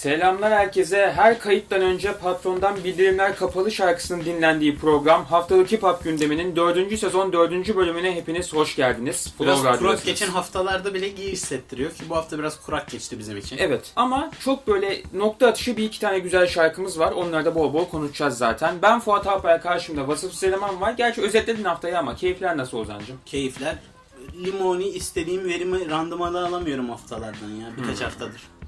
Selamlar herkese. Her kayıttan önce patrondan bildirimler kapalı şarkısının dinlendiği program Haftalık Hip Hop gündeminin 4. sezon 4. bölümüne hepiniz hoş geldiniz. Biraz Flow kurak geçen haftalarda bile iyi hissettiriyor ki bu hafta biraz kurak geçti bizim için. Evet ama çok böyle nokta atışı bir iki tane güzel şarkımız var. Onları da bol bol konuşacağız zaten. Ben Fuat Alpay karşımda vasıfsız eleman var. Gerçi özetledin haftayı ama keyifler nasıl Ozan'cım? Keyifler. Limoni istediğim verimi randımanı alamıyorum haftalardan ya birkaç haftadır.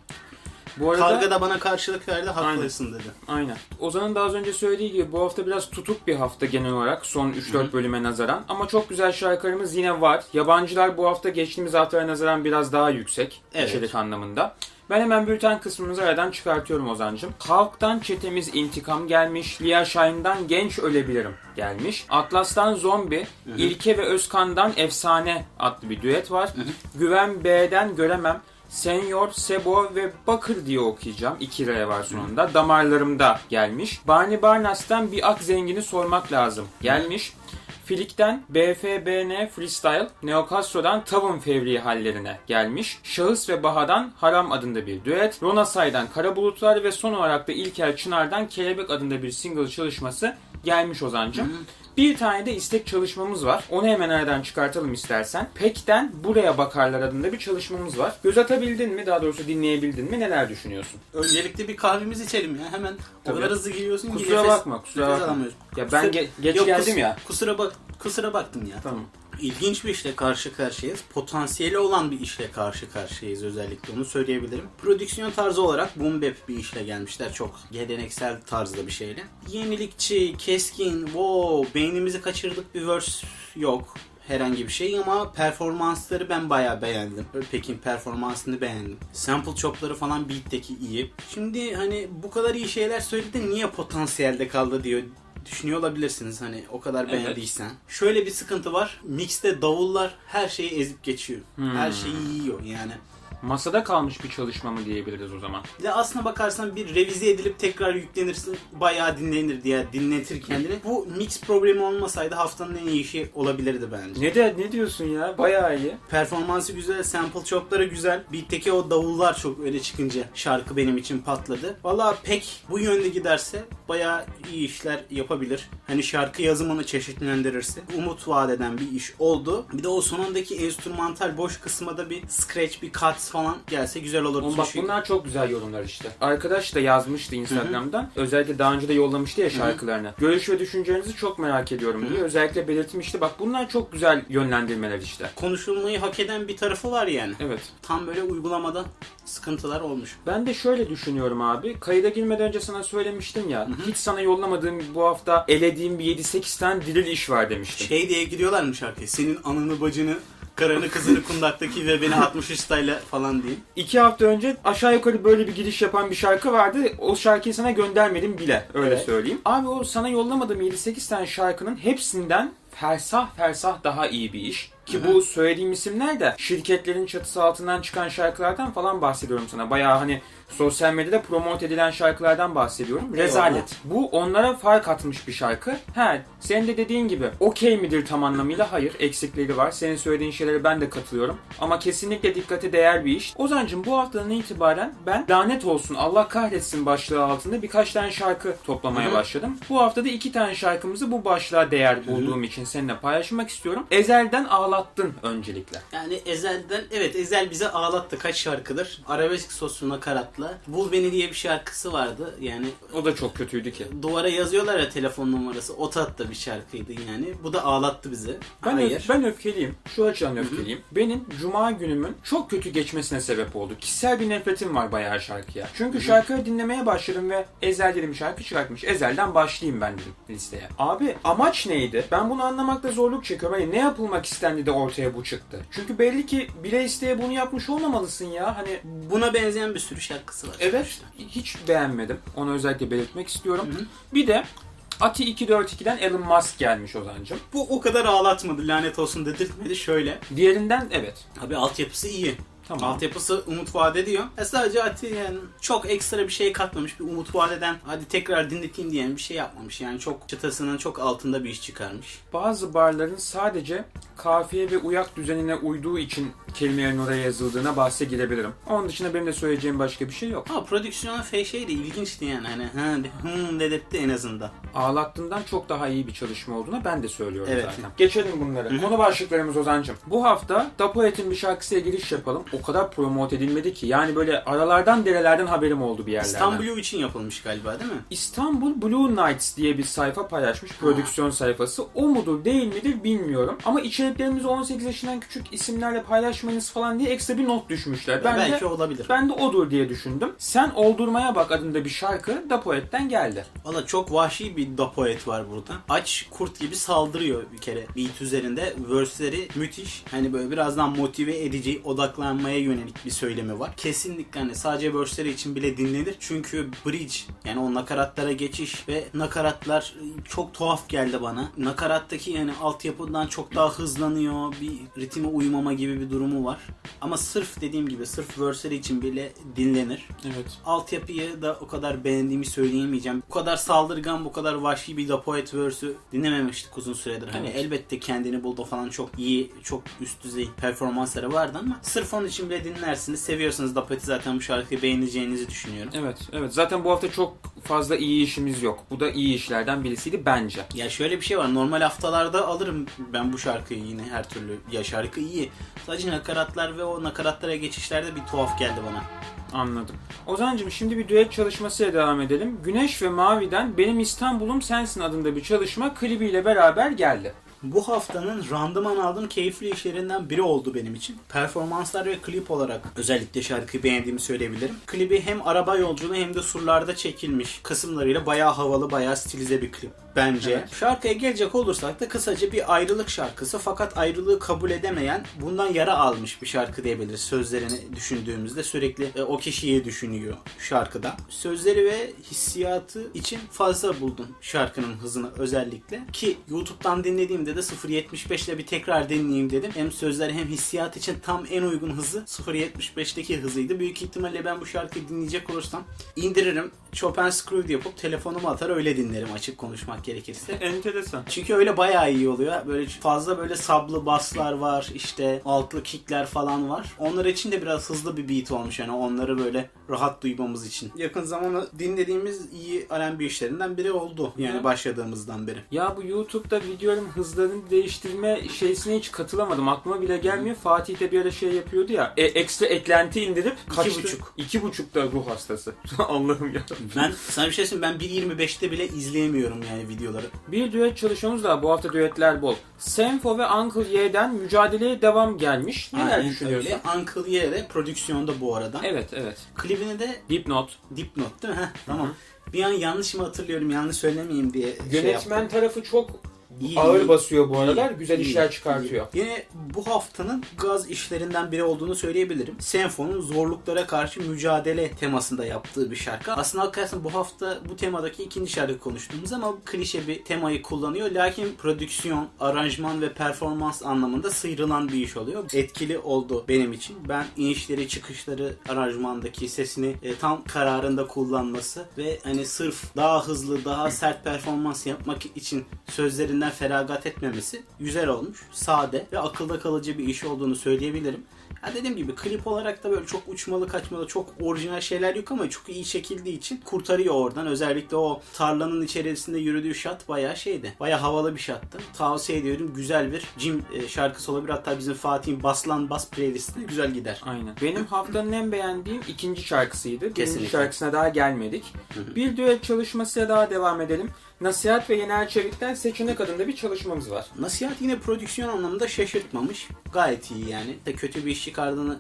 Bu arada... Karga da bana karşılık verdi haklısın dedi. Aynen. Ozan'ın daha az önce söylediği gibi bu hafta biraz tutuk bir hafta genel olarak son 3-4 bölüme nazaran. Ama çok güzel şarkılarımız yine var. Yabancılar bu hafta geçtiğimiz haftalara nazaran biraz daha yüksek. Evet. içerik anlamında. Ben hemen bülten kısmımızı aradan çıkartıyorum Ozan'cım. Halktan çetemiz intikam gelmiş. Lia Shine'dan genç ölebilirim gelmiş. Atlas'tan zombi. İlke ve Özkan'dan efsane adlı bir düet var. Güven B'den göremem. Senyor, Sebo ve Bakır diye okuyacağım. 2 R var sonunda. Damarlarımda gelmiş. Barney Barnas'tan bir ak zengini sormak lazım. Gelmiş. Filik'ten BFBN Freestyle, Neo Castro'dan Tavın Fevri hallerine gelmiş. Şahıs ve Baha'dan Haram adında bir düet. Rona Say'dan Kara Bulutlar ve son olarak da İlker Çınar'dan Kelebek adında bir single çalışması gelmiş Ozan'cım. Bir tane de istek çalışmamız var. Onu hemen aradan çıkartalım istersen. Pek'ten Buraya Bakarlar adında bir çalışmamız var. Göz atabildin mi? Daha doğrusu dinleyebildin mi? Neler düşünüyorsun? Öncelikle bir kahvemizi içelim ya hemen. Tabii. O kadar hızlı giriyorsun ki Kusura nefes- bakma, kusura nefes bakma. alamıyoruz. Ya ben Kusura- ge- geç Yok, geldim kus- ya. Kusura bak kusura baktım ya. Tamam. İlginç bir işle karşı karşıyayız. Potansiyeli olan bir işle karşı karşıyayız özellikle onu söyleyebilirim. Prodüksiyon tarzı olarak boom bap bir işle gelmişler. Çok geleneksel tarzda bir şeyle. Yenilikçi, keskin, wow, beynimizi kaçırdık bir verse yok herhangi bir şey ama performansları ben bayağı beğendim. Pek'in performansını beğendim. Sample chopları falan beat'teki iyi. Şimdi hani bu kadar iyi şeyler söyledi niye potansiyelde kaldı diyor düşünüyor olabilirsiniz hani o kadar Evet. beğendiysen. Şöyle bir sıkıntı var. Mixte davullar her şeyi ezip geçiyor. Her şeyi yiyor yani. Masada kalmış bir çalışma mı diyebiliriz o zaman? De aslına bakarsan bir revize edilip tekrar yüklenirsin bayağı dinlenir diye dinletir kendini. Bu mix problemi olmasaydı haftanın en iyi işi olabilirdi bence. Ne de ne diyorsun ya? Bayağı iyi. Performansı güzel, sample chopları güzel. Beat'teki o davullar çok öne çıkınca şarkı benim için patladı. Valla pek bu yönde giderse bayağı iyi işler yapabilir. Hani şarkı yazımını çeşitlendirirse umut vaat eden bir iş oldu. Bir de o sonundaki enstrümantal boş kısma da bir scratch, bir cut falan gelse güzel olur. Oğlum bak Çünkü- bunlar çok güzel yorumlar işte. Arkadaş da yazmıştı Instagram'dan. Özellikle daha önce de yollamıştı ya şarkılarını. Görüş ve düşüncelerinizi çok merak ediyorum diye. Özellikle belirtmişti. Bak bunlar çok güzel yönlendirmeler işte. konuşulmayı hak eden bir tarafı var yani. Evet. Tam böyle uygulamada sıkıntılar olmuş. Ben de şöyle düşünüyorum abi. Kayıda girmeden önce sana söylemiştim ya. Hiç sana yollamadığım bu hafta elediğim bir 7-8 tane diril iş var demiştim. Şey diye giriyorlar mı şarkıya? Senin ananı bacını, karını kızını kundaktaki ve beni 63 style falan diye. İki hafta önce aşağı yukarı böyle bir giriş yapan bir şarkı vardı. O şarkıyı sana göndermedim bile. Öyle Evet. söyleyeyim. Abi o sana yollamadığım 7-8 tane şarkının hepsinden fersah fersah daha iyi bir iş. Ki Hı hı. bu söylediğim isimler de şirketlerin çatısı altından çıkan şarkılardan falan bahsediyorum sana. Bayağı hani sosyal medyada promote edilen şarkılardan bahsediyorum. Rezalet. Bu onlara fark atmış bir şarkı. He, senin de dediğin gibi okey midir tam anlamıyla? Hayır. Eksikleri var. Senin söylediğin şeylere ben de katılıyorum. Ama kesinlikle dikkate değer bir iş. Ozancım bu haftadan itibaren ben lanet olsun Allah kahretsin başlığı altında birkaç tane şarkı toplamaya Hı hı. başladım. Bu haftada iki tane şarkımızı bu başlığa değer bulduğum için seninle paylaşmak istiyorum. Ezel'den ağlattın öncelikle. Yani Ezel'den, evet Ezel bize ağlattı kaç şarkıdır. Arabesk soslu nakaratla. Bul Beni diye bir şarkısı vardı. Yani O da çok kötüydü ki. duvara yazıyorlar ya telefon numarası. O tatta bir şarkıydı yani. Bu da ağlattı bizi. Ben, Hayır. öf- ben öfkeliyim. Şu açıdan öfkeliyim. Benim cuma günümün çok kötü geçmesine sebep oldu. Kişisel bir nefretim var bayağı şarkıya. Çünkü şarkıyı dinlemeye başladım ve Ezel dedim şarkı çıkartmış. Ezel'den başlayayım ben dedim listeye. Abi amaç neydi? Ben bunu anlamakta zorluk çekiyorum. Hani ne yapılmak istendi de ortaya bu çıktı? Çünkü belli ki bile isteye bunu yapmış olmamalısın ya. Hani Buna benzeyen bir sürü şarkısı var. Evet. sonuçta. Hiç beğenmedim. Onu özellikle belirtmek istiyorum. Hı hı. Bir de Ati 242'den Elon Musk gelmiş Ozancım. Bu o kadar ağlatmadı lanet olsun dedirtmedi şöyle. Diğerinden evet. Abi altyapısı iyi. Tamam. Altyapısı umut vaat ediyor. E sadece Ati yani çok ekstra bir şey katmamış. Bir umut vaat eden hadi tekrar dinleteyim diyen bir şey yapmamış. Yani çok çıtasının çok altında bir iş çıkarmış. Bazı barların sadece kafiye ve uyak düzenine uyduğu için kelimelerin oraya yazıldığına bahse girebilirim. Onun dışında benim de söyleyeceğim başka bir şey yok. Ama prodüksiyonu fe şey de ilginçti yani. Hani hı, hım dedirtti en azından. Ağlattığından çok daha iyi bir çalışma olduğuna ben de söylüyorum Evet. zaten. Geçelim bunları. Konu başlıklarımız Ozan'cım. Bu hafta Dapoet'in bir şarkısıyla giriş yapalım. O kadar promote edilmedi ki. Yani böyle aralardan derelerden haberim oldu bir yerlerden. İstanbul için yapılmış galiba değil mi? İstanbul Blue Nights diye bir sayfa paylaşmış. Prodüksiyon sayfası. O mudur değil midir bilmiyorum. Ama içeriklerimizi 18 yaşından küçük isimlerle paylaşmayınız falan diye ekstra bir not düşmüşler. Ben Belki de olabilir. ben de odur diye düşündüm. Sen Oldurmaya Bak adında bir şarkı Dapoet'ten geldi. Valla çok vahşi bir dapoet var burada. Aç kurt gibi saldırıyor bir kere beat üzerinde. Verse'leri müthiş. Hani böyle birazdan motive edici, odaklanmaya yönelik bir söylemi var. Kesinlikle hani sadece verse'leri için bile dinlenir. Çünkü bridge yani o nakaratlara geçiş ve nakaratlar çok tuhaf geldi bana. Nakarattaki yani altyapıdan çok daha hızlanıyor. Bir ritme uymama gibi bir durumu var. Ama sırf dediğim gibi sırf verse'leri için bile dinlenir Evet. altyapıyı da o kadar beğendiğimi söyleyemeyeceğim. Bu kadar saldırgan, bu kadar vahşi bir Da Poet verse'ü dinlememiştik uzun süredir. Hani Evet. elbette kendini buldu falan çok iyi, çok üst düzey performansları vardı ama sırf onun için bile dinlersiniz. Seviyorsanız Da Poet'i zaten bu şarkıyı beğeneceğinizi düşünüyorum. Evet, evet. Zaten bu hafta çok fazla iyi işimiz yok. Bu da iyi işlerden birisiydi bence. Ya şöyle bir şey var. Normal haftalarda alırım ben bu şarkıyı yine her türlü. Ya şarkı iyi. Sadece nakaratlar ve o nakaratlara geçişlerde bir tuhaf geldi bana. Anladım. Ozancım şimdi bir düet çalışmasıyla devam edelim. Güneş ve Mavi'den Benim İstanbul'um Sensin adında bir çalışma klibiyle beraber geldi. Bu haftanın randıman aldığım keyifli işlerinden biri oldu benim için. Performanslar ve klip olarak özellikle şarkıyı beğendiğimi söyleyebilirim. Klibi hem araba yolculuğu hem de surlarda çekilmiş kısımlarıyla bayağı havalı, bayağı stilize bir klip bence. Evet. Şarkıya gelecek olursak da kısaca bir ayrılık şarkısı fakat ayrılığı kabul edemeyen, bundan yara almış bir şarkı diyebiliriz. Sözlerini düşündüğümüzde sürekli e, o kişiyi düşünüyor şarkıda. Sözleri ve hissiyatı için fazla buldum şarkının hızını özellikle. Ki YouTube'dan dinlediğimde de 0.75 ile bir tekrar dinleyeyim dedim. Hem sözler hem hissiyat için tam en uygun hızı 0.75'teki hızıydı. Büyük ihtimalle ben bu şarkıyı dinleyecek olursam indiririm. Chopin Screwed yapıp telefonumu atar öyle dinlerim açık konuşmak gerekirse. Enteresan. Çünkü öyle bayağı iyi oluyor. Böyle fazla böyle sablı baslar var. işte altlı kickler falan var. Onlar için de biraz hızlı bir beat olmuş. Yani onları böyle rahat duymamız için. Yakın zamanda dinlediğimiz iyi R&B işlerinden biri oldu. Yani başladığımızdan beri. Ya bu YouTube'da videoların hızlarını değiştirme şeysine hiç katılamadım. Aklıma bile gelmiyor. Fatih de bir ara şey yapıyordu ya. E, ekstra eklenti indirip kaçtı? buçuk. İki buçuk da ruh hastası. Allah'ım ya. Ben sana bir şey söyleyeyim. Ben 1.25'te bile izleyemiyorum yani videoları. Bir düet çalışmamız daha. Bu hafta düetler bol. Senfo ve Uncle Y'den mücadeleye devam gelmiş. Neler Aynen düşünüyorsun? öyle. Uncle Ye'de prodüksiyonda bu arada. Evet evet. Klibini de Dipnot. Dipnot değil mi? Heh, tamam. Bir an yanlış mı hatırlıyorum yanlış söylemeyeyim diye şey Yönetmen yaptım. tarafı çok İyi, ağır iyi. basıyor bu aralar. İyi, Güzel iyi, işler çıkartıyor. iyi. Yine bu haftanın gaz işlerinden biri olduğunu söyleyebilirim. Senfo'nun zorluklara karşı mücadele temasında yaptığı bir şarkı. Aslında hakikaten bu hafta bu temadaki ikinci şarkı konuştuğumuz ama klişe bir temayı kullanıyor. Lakin prodüksiyon, aranjman ve performans anlamında sıyrılan bir iş oluyor. Etkili oldu benim için. Ben inişleri, çıkışları, aranjmandaki sesini e, tam kararında kullanması ve hani sırf daha hızlı, daha sert performans yapmak için sözlerinden feragat etmemesi güzel olmuş. Sade ve akılda kalıcı bir iş olduğunu söyleyebilirim. Ya dediğim gibi klip olarak da böyle çok uçmalı kaçmalı çok orijinal şeyler yok ama çok iyi çekildiği için kurtarıyor oradan. Özellikle o tarlanın içerisinde yürüdüğü şat bayağı şeydi. Bayağı havalı bir şattı. Tavsiye ediyorum. Güzel bir Jim e, şarkısı olabilir. Hatta bizim Fatih'in Baslan Bas playlistine güzel gider. Aynen. Benim haftanın en beğendiğim ikinci şarkısıydı. Birinci Kesinlikle. şarkısına daha gelmedik. Bir düet çalışmasıyla daha devam edelim. Nasihat ve Yener Çevik'ten Seçenek adında bir çalışmamız var. Nasihat yine prodüksiyon anlamında şaşırtmamış. Gayet iyi yani. De kötü bir iş çıkardığını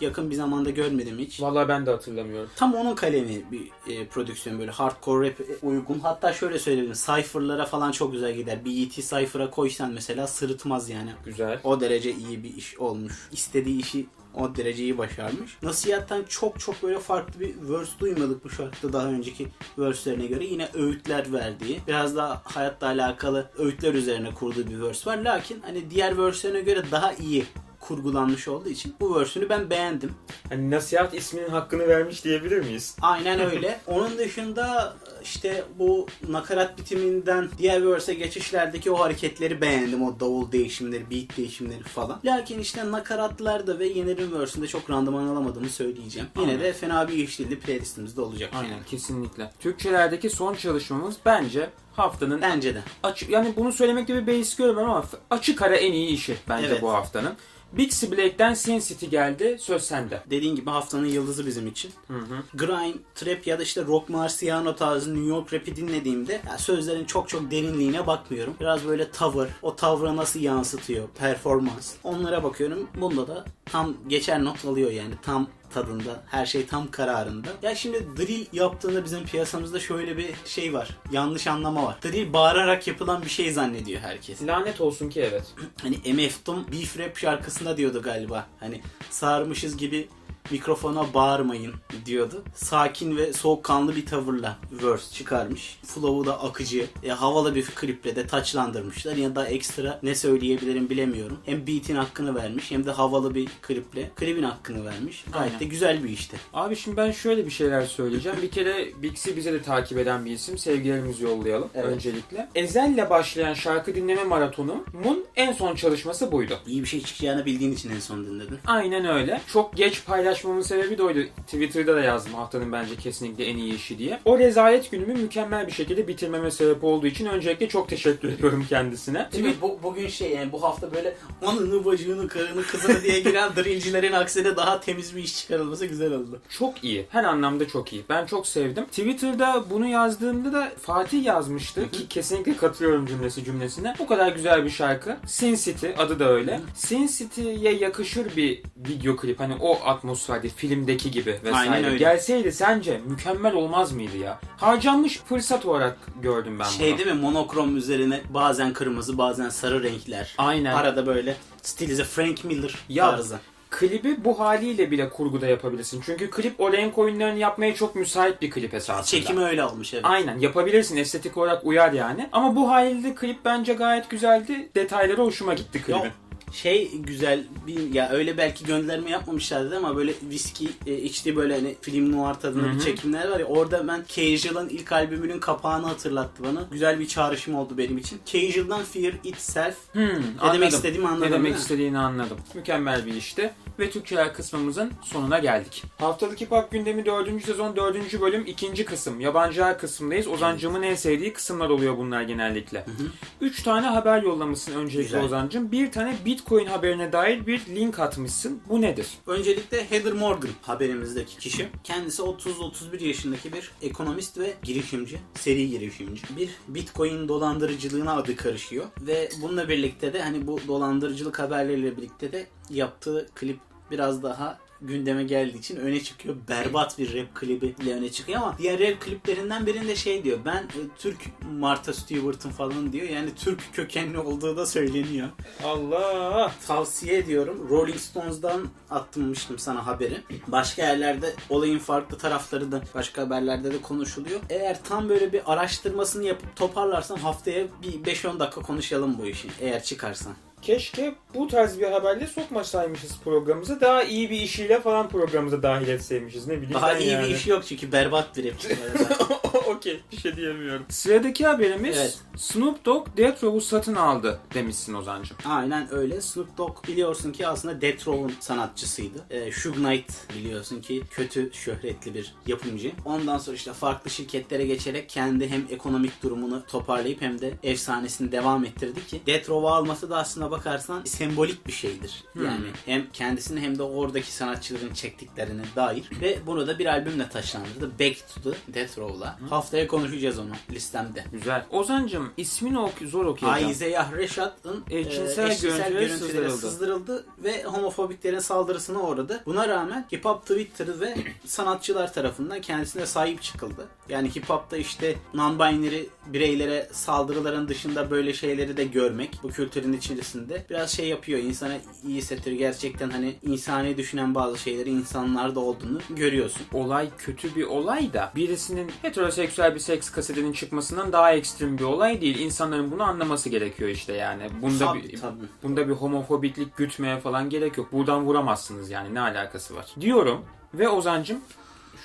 yakın bir zamanda görmedim hiç. Vallahi ben de hatırlamıyorum. Tam onun kalemi bir e, prodüksiyon böyle hardcore rap uygun. Hatta şöyle söyleyeyim cypher'lara falan çok güzel gider. BET cypher'a koysan mesela sırıtmaz yani. Güzel. O derece iyi bir iş olmuş. İstediği işi o dereceyi başarmış. Nasihattan çok çok böyle farklı bir verse duymadık bu şarkıda daha önceki verse'lerine göre. Yine öğütler verdiği, biraz daha hayatla alakalı öğütler üzerine kurduğu bir verse var. Lakin hani diğer verse'lerine göre daha iyi kurgulanmış olduğu için bu versiyonu ben beğendim. Hani nasihat isminin hakkını vermiş diyebilir miyiz? Aynen öyle. Onun dışında işte bu nakarat bitiminden diğer verse'e geçişlerdeki o hareketleri beğendim. O davul değişimleri, beat değişimleri falan. Lakin işte nakaratlarda ve Yener'in verse'ünde çok randıman alamadığımı söyleyeceğim. Yine Aynen. de fena bir iş değildi. Playlistimizde olacak Aynen yani. kesinlikle. Türkçelerdeki son çalışmamız bence haftanın Bence de. açık yani bunu söylemekte bir beis görmüyorum ama açık ara en iyi işi bence Evet. bu haftanın. Bixie Black'ten Sin City geldi. Söz sende. Dediğin gibi haftanın yıldızı bizim için. Hı hı. Grind, trap ya da işte rock marciano tarzı New York rap'i dinlediğimde ya sözlerin çok çok derinliğine bakmıyorum. Biraz böyle tavır, o tavra nasıl yansıtıyor, performans. Onlara bakıyorum. Bunda da tam geçer not alıyor yani. Tam tadında, her şey tam kararında. Ya şimdi drill yaptığında bizim piyasamızda şöyle bir şey var. Yanlış anlama var. Drill bağırarak yapılan bir şey zannediyor herkes. Lanet olsun ki evet. Hani MF Doom Beef Rap şarkısında diyordu galiba. Hani sarmışız gibi mikrofona bağırmayın diyordu. Sakin ve soğukkanlı bir tavırla verse çıkarmış. Flow'u da akıcı, e, havalı bir kliple de taçlandırmışlar. Ya da ekstra ne söyleyebilirim bilemiyorum. Hem beat'in hakkını vermiş hem de havalı bir kliple klibin hakkını vermiş. Gayet Aynen. de güzel bir işti. Abi şimdi ben şöyle bir şeyler söyleyeceğim. Bir kere Bixi bize de takip eden bir isim. Sevgilerimizi yollayalım Evet. öncelikle. Ezel'le başlayan şarkı dinleme maratonumun en son çalışması buydu. İyi bir şey çıkacağını bildiğin için en son dinledin. Aynen öyle. Çok geç paylaşmamın sebebi de oydu. Twitter'da da yazdım haftanın bence kesinlikle en iyi işi diye. O rezalet günümü mükemmel bir şekilde bitirmeme sebep olduğu için öncelikle çok teşekkür ediyorum kendisine. Değil mi? Bu, bugün şey yani bu hafta böyle anını bacığını karını kızını diye giren drillcilerin aksine daha temiz bir iş çıkarılması güzel oldu. Çok iyi. Her anlamda çok iyi. Ben çok sevdim. Twitter'da bunu yazdığımda da Fatih yazmıştı ki kesinlikle katılıyorum cümlesi cümlesine. Bu kadar güzel bir şarkı. Sin City adı da öyle. Sin City'ye yakışır bir video klip. Hani o atmosferde filmdeki gibi vesaire. Aynen öyle. Gelseydi sence mükemmel olmaz mıydı ya? Harcanmış fırsat olarak gördüm ben Şey bunu. değil mi monokrom üzerine bazen kırmızı bazen sarı renkler. Aynen. Arada böyle stilize Frank Miller Ya, tarzı. Klibi bu haliyle bile kurguda yapabilirsin. Çünkü klip o renk oyunlarını yapmaya çok müsait bir klip esasında. Çekimi öyle olmuş evet. Aynen yapabilirsin estetik olarak uyar yani. Ama bu haliyle klip bence gayet güzeldi. Detayları hoşuma gitti klibin. Ya, şey güzel bir ya öyle belki gönderme yapmamışlardı ama böyle viski e, içtiği böyle hani film noir tadında bir çekimler var ya orada ben Casual'ın ilk albümünün kapağını hatırlattı bana. Güzel bir çağrışım oldu benim için. Casual'dan Fear Itself. Hmm, Ne anladım. demek istediğimi anladın Ne demek mi? istediğini anladım. Mükemmel bir işti. Ve Türkçeler kısmımızın sonuna geldik. Haftalık Hip Hop Gündemi 4. sezon 4. bölüm 2. kısım. Yabancılar kısmındayız. Ozancımın en sevdiği kısımlar oluyor bunlar genellikle. 3 tane haber yollamışsın öncelikle Güzel. Ozancım. Bir tane Bitcoin haberine dair bir link atmışsın. Bu nedir? Öncelikle Heather Morgan haberimizdeki kişi. Kendisi 30-31 yaşındaki bir ekonomist ve girişimci, seri girişimci. Bir Bitcoin dolandırıcılığına adı karışıyor ve bununla birlikte de hani bu dolandırıcılık haberleriyle birlikte de yaptığı klip biraz daha gündeme geldiği için öne çıkıyor. Berbat bir rap klibiyle öne çıkıyor ama diğer rap kliplerinden birinde şey diyor. Ben e, Türk Martha Stewart'ın falan diyor. Yani Türk kökenli olduğu da söyleniyor. Allah! Tavsiye ediyorum. Rolling Stones'dan attırmıştım sana haberi. Başka yerlerde olayın farklı tarafları da başka haberlerde de konuşuluyor. Eğer tam böyle bir araştırmasını yapıp toparlarsan haftaya bir 5-10 dakika konuşalım bu işi. Eğer çıkarsan. Keşke bu tarz bir haberle sokmasaymışız programımıza. Daha iyi bir işiyle falan programımıza dahil etseymişiz. Ne bileyim Daha iyi yani. bir iş yok çünkü berbat bir rapçi. Okey bir şey diyemiyorum. Sıradaki haberimiz Evet. Snoop Dogg Death Row'u satın aldı demişsin Ozancım. Aynen öyle. Snoop Dogg biliyorsun ki aslında Death Row'un sanatçısıydı. Ee, Suge Knight biliyorsun ki kötü şöhretli bir yapımcı. Ondan sonra işte farklı şirketlere geçerek kendi hem ekonomik durumunu toparlayıp hem de efsanesini devam ettirdi ki Death Row'u alması da aslına bakarsan sembolik bir şeydir. Yani hem kendisini hem de oradaki sanatçıların çektiklerine dair ve bunu da bir albümle taşlandırdı. Back to the Death Row'la. Haftaya konuşacağız onu listemde. Güzel. Ozancım ismini ok zor okuyacağım. Aizeyah Reşat'ın e, Eşcinsel eşcinsel görüntüleri görüntüleri sızdırıldı. sızdırıldı ve homofobiklerin saldırısına uğradı. Buna rağmen hip hop Twitter ve sanatçılar tarafından kendisine sahip çıkıldı. Yani hip hop'ta işte non-binary bireylere saldırıların dışında böyle şeyleri de görmek bu kültürün içerisinde biraz şey yapıyor. insana iyi hissettiriyor. Gerçekten hani insani düşünen bazı şeyleri insanlarda olduğunu görüyorsun. Olay kötü bir olay da birisinin heteroseksüel bir seks kasetinin çıkmasından daha ekstrem bir olay değil. İnsanların bunu anlaması gerekiyor işte yani. Bunda Tabii, bir tabii. bunda bir homofobiklik gütmeye falan gerek yok. Buradan vuramazsınız yani ne alakası var. Diyorum ve Ozancım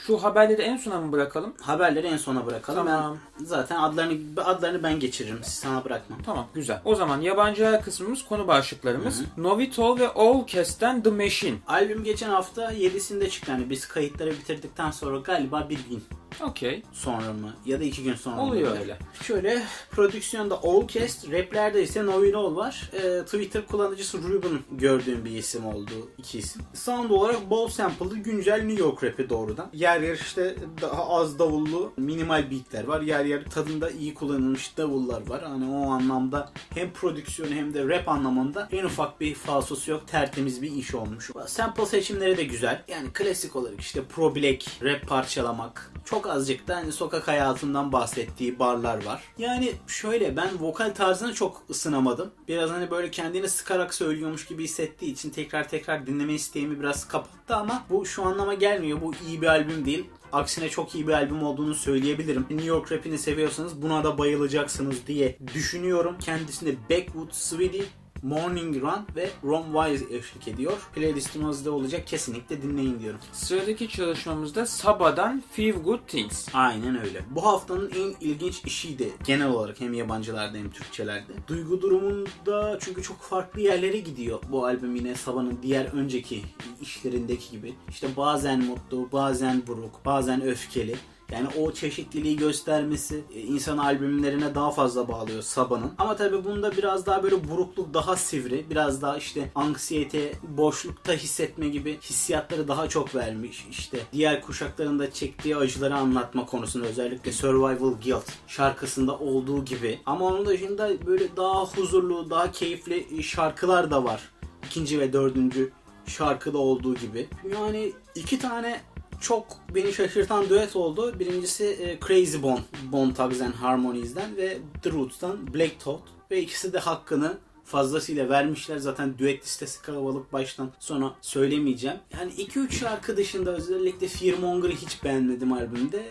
şu haberleri en sona mı bırakalım? Haberleri en sona bırakalım. Tamam. Ben zaten adlarını adlarını ben geçiririm. Sana bırakmam. Tamam güzel. O zaman yabancı kısmımız konu başlıklarımız. Novitol ve Allcast'ten The Machine. Albüm geçen hafta 7'sinde çıktı. Yani biz kayıtları bitirdikten sonra galiba bir gün Okey. sonra mı ya da iki gün sonra mı Oluyor öyle. Şöyle prodüksiyonda Allcast, raplerde ise Novinol var. Ee, Twitter kullanıcısı Ruben gördüğüm bir isim oldu. iki isim. Sound olarak bol sample'lı güncel New York rapi doğrudan. Yer yer işte daha az davullu minimal beatler var. Yer yer tadında iyi kullanılmış davullar var. Hani o anlamda hem prodüksiyon hem de rap anlamında en ufak bir falsosu yok. Tertemiz bir iş olmuş. Sample seçimleri de güzel. Yani klasik olarak işte Pro Black, rap parçalamak. Çok azıcık da hani sokak hayatından bahsettiği barlar var. Yani şöyle ben vokal tarzını çok ısınamadım. Biraz hani böyle kendini sıkarak söylüyormuş gibi hissettiği için tekrar tekrar dinleme isteğimi biraz kapattı ama bu şu anlama gelmiyor. Bu iyi bir albüm değil. Aksine çok iyi bir albüm olduğunu söyleyebilirim. New York rapini seviyorsanız buna da bayılacaksınız diye düşünüyorum. Kendisinde Backwood, Sweetie, Morning Run ve Ron Wise eşlik ediyor. Playlistimizde olacak kesinlikle dinleyin diyorum. Sıradaki çalışmamızda Saba'dan Few Good Things. Aynen öyle. Bu haftanın en ilginç işiydi. Genel olarak hem yabancılarda hem Türkçelerde. Duygu durumunda çünkü çok farklı yerlere gidiyor bu albüm yine Sabah'ın diğer önceki işlerindeki gibi. İşte bazen mutlu, bazen buruk, bazen öfkeli. Yani o çeşitliliği göstermesi e, insan albümlerine daha fazla bağlıyor Sabah'ın. Ama tabii bunda biraz daha böyle burukluk daha sivri. Biraz daha işte anksiyete, boşlukta hissetme gibi hissiyatları daha çok vermiş. İşte diğer kuşaklarında çektiği acıları anlatma konusunda özellikle Survival Guilt şarkısında olduğu gibi. Ama onun dışında böyle daha huzurlu, daha keyifli şarkılar da var. İkinci ve dördüncü şarkıda olduğu gibi. Yani iki tane çok beni şaşırtan düet oldu. Birincisi e, Crazy Bone, Bone Thugs and Harmonies'den ve The Roots'tan Black Thought. Ve ikisi de hakkını fazlasıyla vermişler. Zaten düet listesi kalabalık baştan sona söylemeyeceğim. Yani 2-3 şarkı dışında özellikle Fearmonger'ı hiç beğenmedim albümde.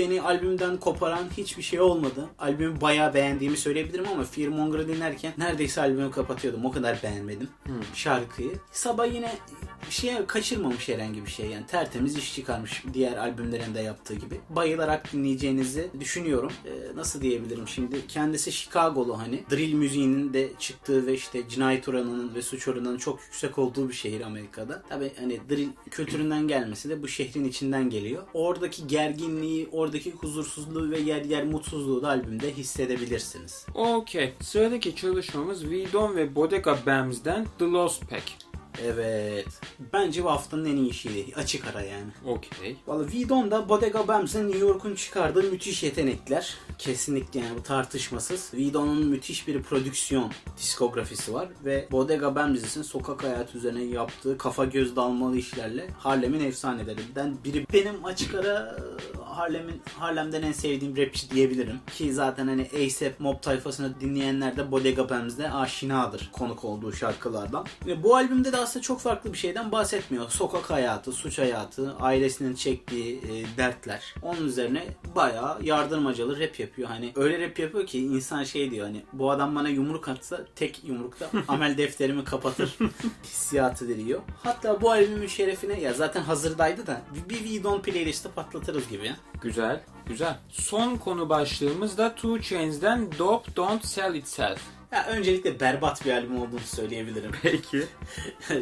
Beni albümden koparan hiçbir şey olmadı. Albümü bayağı beğendiğimi söyleyebilirim ama Fearmonger'ı dinlerken neredeyse albümü kapatıyordum. O kadar beğenmedim şarkıyı. Sabah yine bir şey kaçırmamış herhangi bir şey yani tertemiz iş çıkarmış diğer albümlerinde yaptığı gibi. Bayılarak dinleyeceğinizi düşünüyorum. Ee, nasıl diyebilirim şimdi kendisi Chicago'lu hani drill müziğinin de çıktığı ve işte cinayet oranının ve suç oranının çok yüksek olduğu bir şehir Amerika'da. Tabi hani drill kültüründen gelmesi de bu şehrin içinden geliyor. Oradaki gerginliği, oradaki huzursuzluğu ve yer yer mutsuzluğu da albümde hissedebilirsiniz. Okey. Sıradaki çalışmamız Vidon ve Bodega Bams'den The Lost Pack. Evet. Bence bu haftanın en iyi işiydi. Açık ara yani. Okey. Valla Vidon'da Bodega Bams'ın New York'un çıkardığı müthiş yetenekler. Kesinlikle yani bu tartışmasız. Vidon'un müthiş bir prodüksiyon diskografisi var ve Bodega Bams'in sokak hayatı üzerine yaptığı kafa göz dalmalı işlerle Harlem'in efsanelerinden biri. Benim açık ara Harlem'in Harlem'den en sevdiğim rapçi diyebilirim. Ki zaten hani A$AP Mob tayfasını dinleyenler de Bodega Bams'de aşinadır konuk olduğu şarkılardan. Ve bu albümde de aslında çok farklı bir şeyden bahsetmiyor. Sokak hayatı, suç hayatı, ailesinin çektiği e, dertler. Onun üzerine bayağı yardırmacalı rap yapıyor. Hani öyle rap yapıyor ki insan şey diyor hani bu adam bana yumruk atsa tek yumrukta amel defterimi kapatır hissiyatı veriyor. Hatta bu albümün şerefine ya zaten hazırdaydı da bir, bir Vidon playlisti patlatırız gibi. Güzel. Güzel. Son konu başlığımız da Two Chains'den Dope Don't Sell Itself. Ya öncelikle berbat bir albüm olduğunu söyleyebilirim. Peki.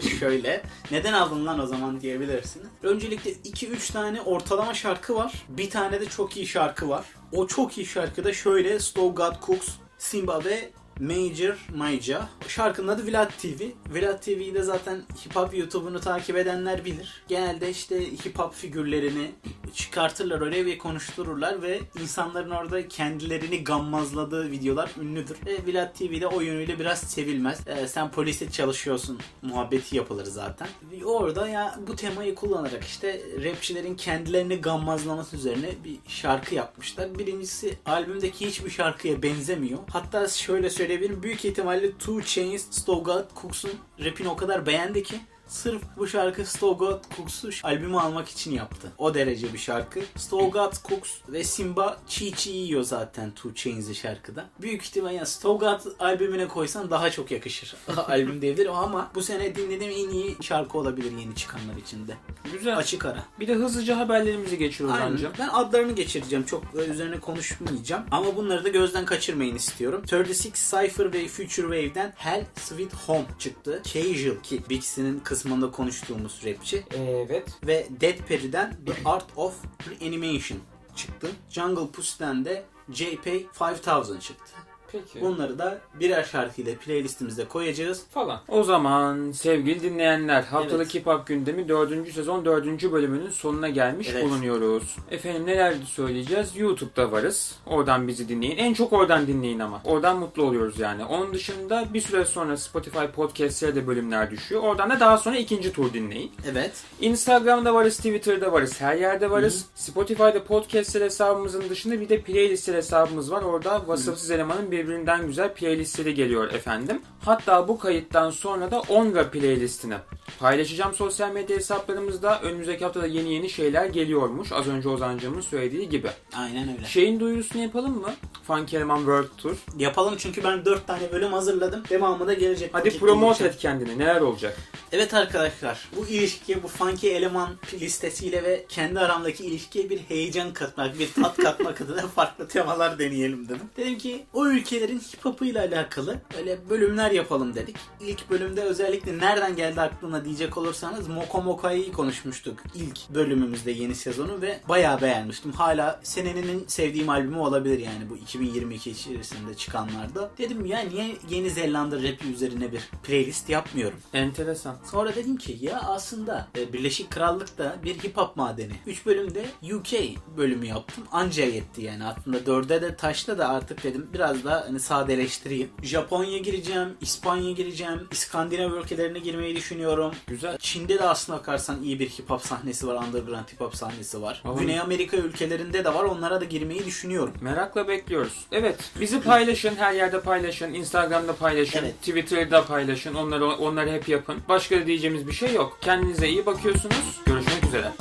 Şöyle, neden aldın lan o zaman diyebilirsiniz. Öncelikle 2-3 tane ortalama şarkı var. Bir tane de çok iyi şarkı var. O çok iyi şarkı da şöyle Slow God Cooks, Simba ve Major Maija. Şarkının adı Vlad TV. Vlad TV'yi de zaten hip hop YouTube'unu takip edenler bilir. Genelde işte hip hop figürlerini çıkartırlar oraya ve konuştururlar ve insanların orada kendilerini gammazladığı videolar ünlüdür. Ve Vlad TV'de o yönüyle biraz sevilmez. Ee, sen poliste çalışıyorsun muhabbeti yapılır zaten. Ve orada ya bu temayı kullanarak işte rapçilerin kendilerini gammazlaması üzerine bir şarkı yapmışlar. Birincisi albümdeki hiçbir şarkıya benzemiyor. Hatta şöyle söyleyebilirim büyük ihtimalle Two Chainz, Stogard Cooks'un rapini o kadar beğendi ki Sırf bu şarkı Stogat Cooks'u albümü almak için yaptı. O derece bir şarkı. Stogat Cooks ve Simba çiğ çiğ yiyor zaten Two Chains'i şarkıda. Büyük ihtimal ya Stogat albümüne koysan daha çok yakışır. Albüm diyebilirim ama bu sene dinlediğim en iyi şarkı olabilir yeni çıkanlar içinde. Güzel. Açık ara. Bir de hızlıca haberlerimizi geçir Aynen. Ozan'cığım. Ben adlarını geçireceğim. Çok üzerine konuşmayacağım. Ama bunları da gözden kaçırmayın istiyorum. 36 Cypher ve Future Wave'den Hell Sweet Home çıktı. Casual ki Bixie'nin kısmında konuştuğumuz rapçi. Evet. Ve Dead Perry'den The Art of Reanimation çıktı. Jungle Pussy'den de JP 5000 çıktı. Peki. Bunları da birer şarkıyla playlistimizde koyacağız. falan. O zaman sevgili dinleyenler haftalık Evet. Hip Hop gündemi 4. sezon 4. bölümünün sonuna gelmiş Evet. bulunuyoruz. Efendim neler söyleyeceğiz? YouTube'da varız. Oradan bizi dinleyin. En çok oradan dinleyin ama. Oradan mutlu oluyoruz yani. Onun dışında bir süre sonra Spotify podcast'lere de bölümler düşüyor. Oradan da daha sonra ikinci tur dinleyin. Evet. Instagram'da varız, Twitter'da varız, her yerde varız. Spotify'da podcastler hesabımızın dışında bir de playlistler hesabımız var. Orada vasıfsız elemanın birbirinden güzel playlistleri geliyor efendim. Hatta bu kayıttan sonra da Onga playlistini paylaşacağım sosyal medya hesaplarımızda. Önümüzdeki haftada yeni yeni şeyler geliyormuş. Az önce Ozan'cığımın söylediği gibi. Aynen öyle. Şeyin duyurusunu yapalım mı? Funky Eleman World Tour. Yapalım çünkü ben 4 tane bölüm hazırladım. Devamı da gelecek. Hadi promote et kendini. Neler olacak? Evet arkadaşlar bu ilişkiye bu funky eleman listesiyle ve kendi aramdaki ilişkiye bir heyecan katmak, bir tat katmak adına farklı temalar deneyelim dedim. Dedim ki o ülkelerin hip hop'uyla alakalı öyle bölümler yapalım dedik. İlk bölümde özellikle nereden geldi aklına diyecek olursanız Moko Moka'yı konuşmuştuk ilk bölümümüzde yeni sezonu ve bayağı beğenmiştim. Hala senenin en sevdiğim albümü olabilir yani bu 2022 içerisinde çıkanlarda. Dedim ya niye Yeni Zelanda rapi üzerine bir playlist yapmıyorum? Enteresan. Sonra dedim ki ya aslında e, Birleşik Krallık'ta bir hip hop madeni. 3 bölümde UK bölümü yaptım. Anca yetti yani. Aslında 4'e de taşla da artık dedim biraz daha hani sadeleştireyim. Japonya gireceğim, İspanya gireceğim, İskandinav ülkelerine girmeyi düşünüyorum. Güzel. Çin'de de aslına bakarsan iyi bir hip hop sahnesi var, underground hip hop sahnesi var. Oğlum. Güney Amerika ülkelerinde de var. Onlara da girmeyi düşünüyorum. Merakla bekliyoruz. Evet, bizi paylaşın, her yerde paylaşın, Instagram'da paylaşın, Evet. Twitter'da paylaşın. Onları onları hep yapın. Başka diyeceğimiz bir şey yok. Kendinize iyi bakıyorsunuz. Görüşmek üzere.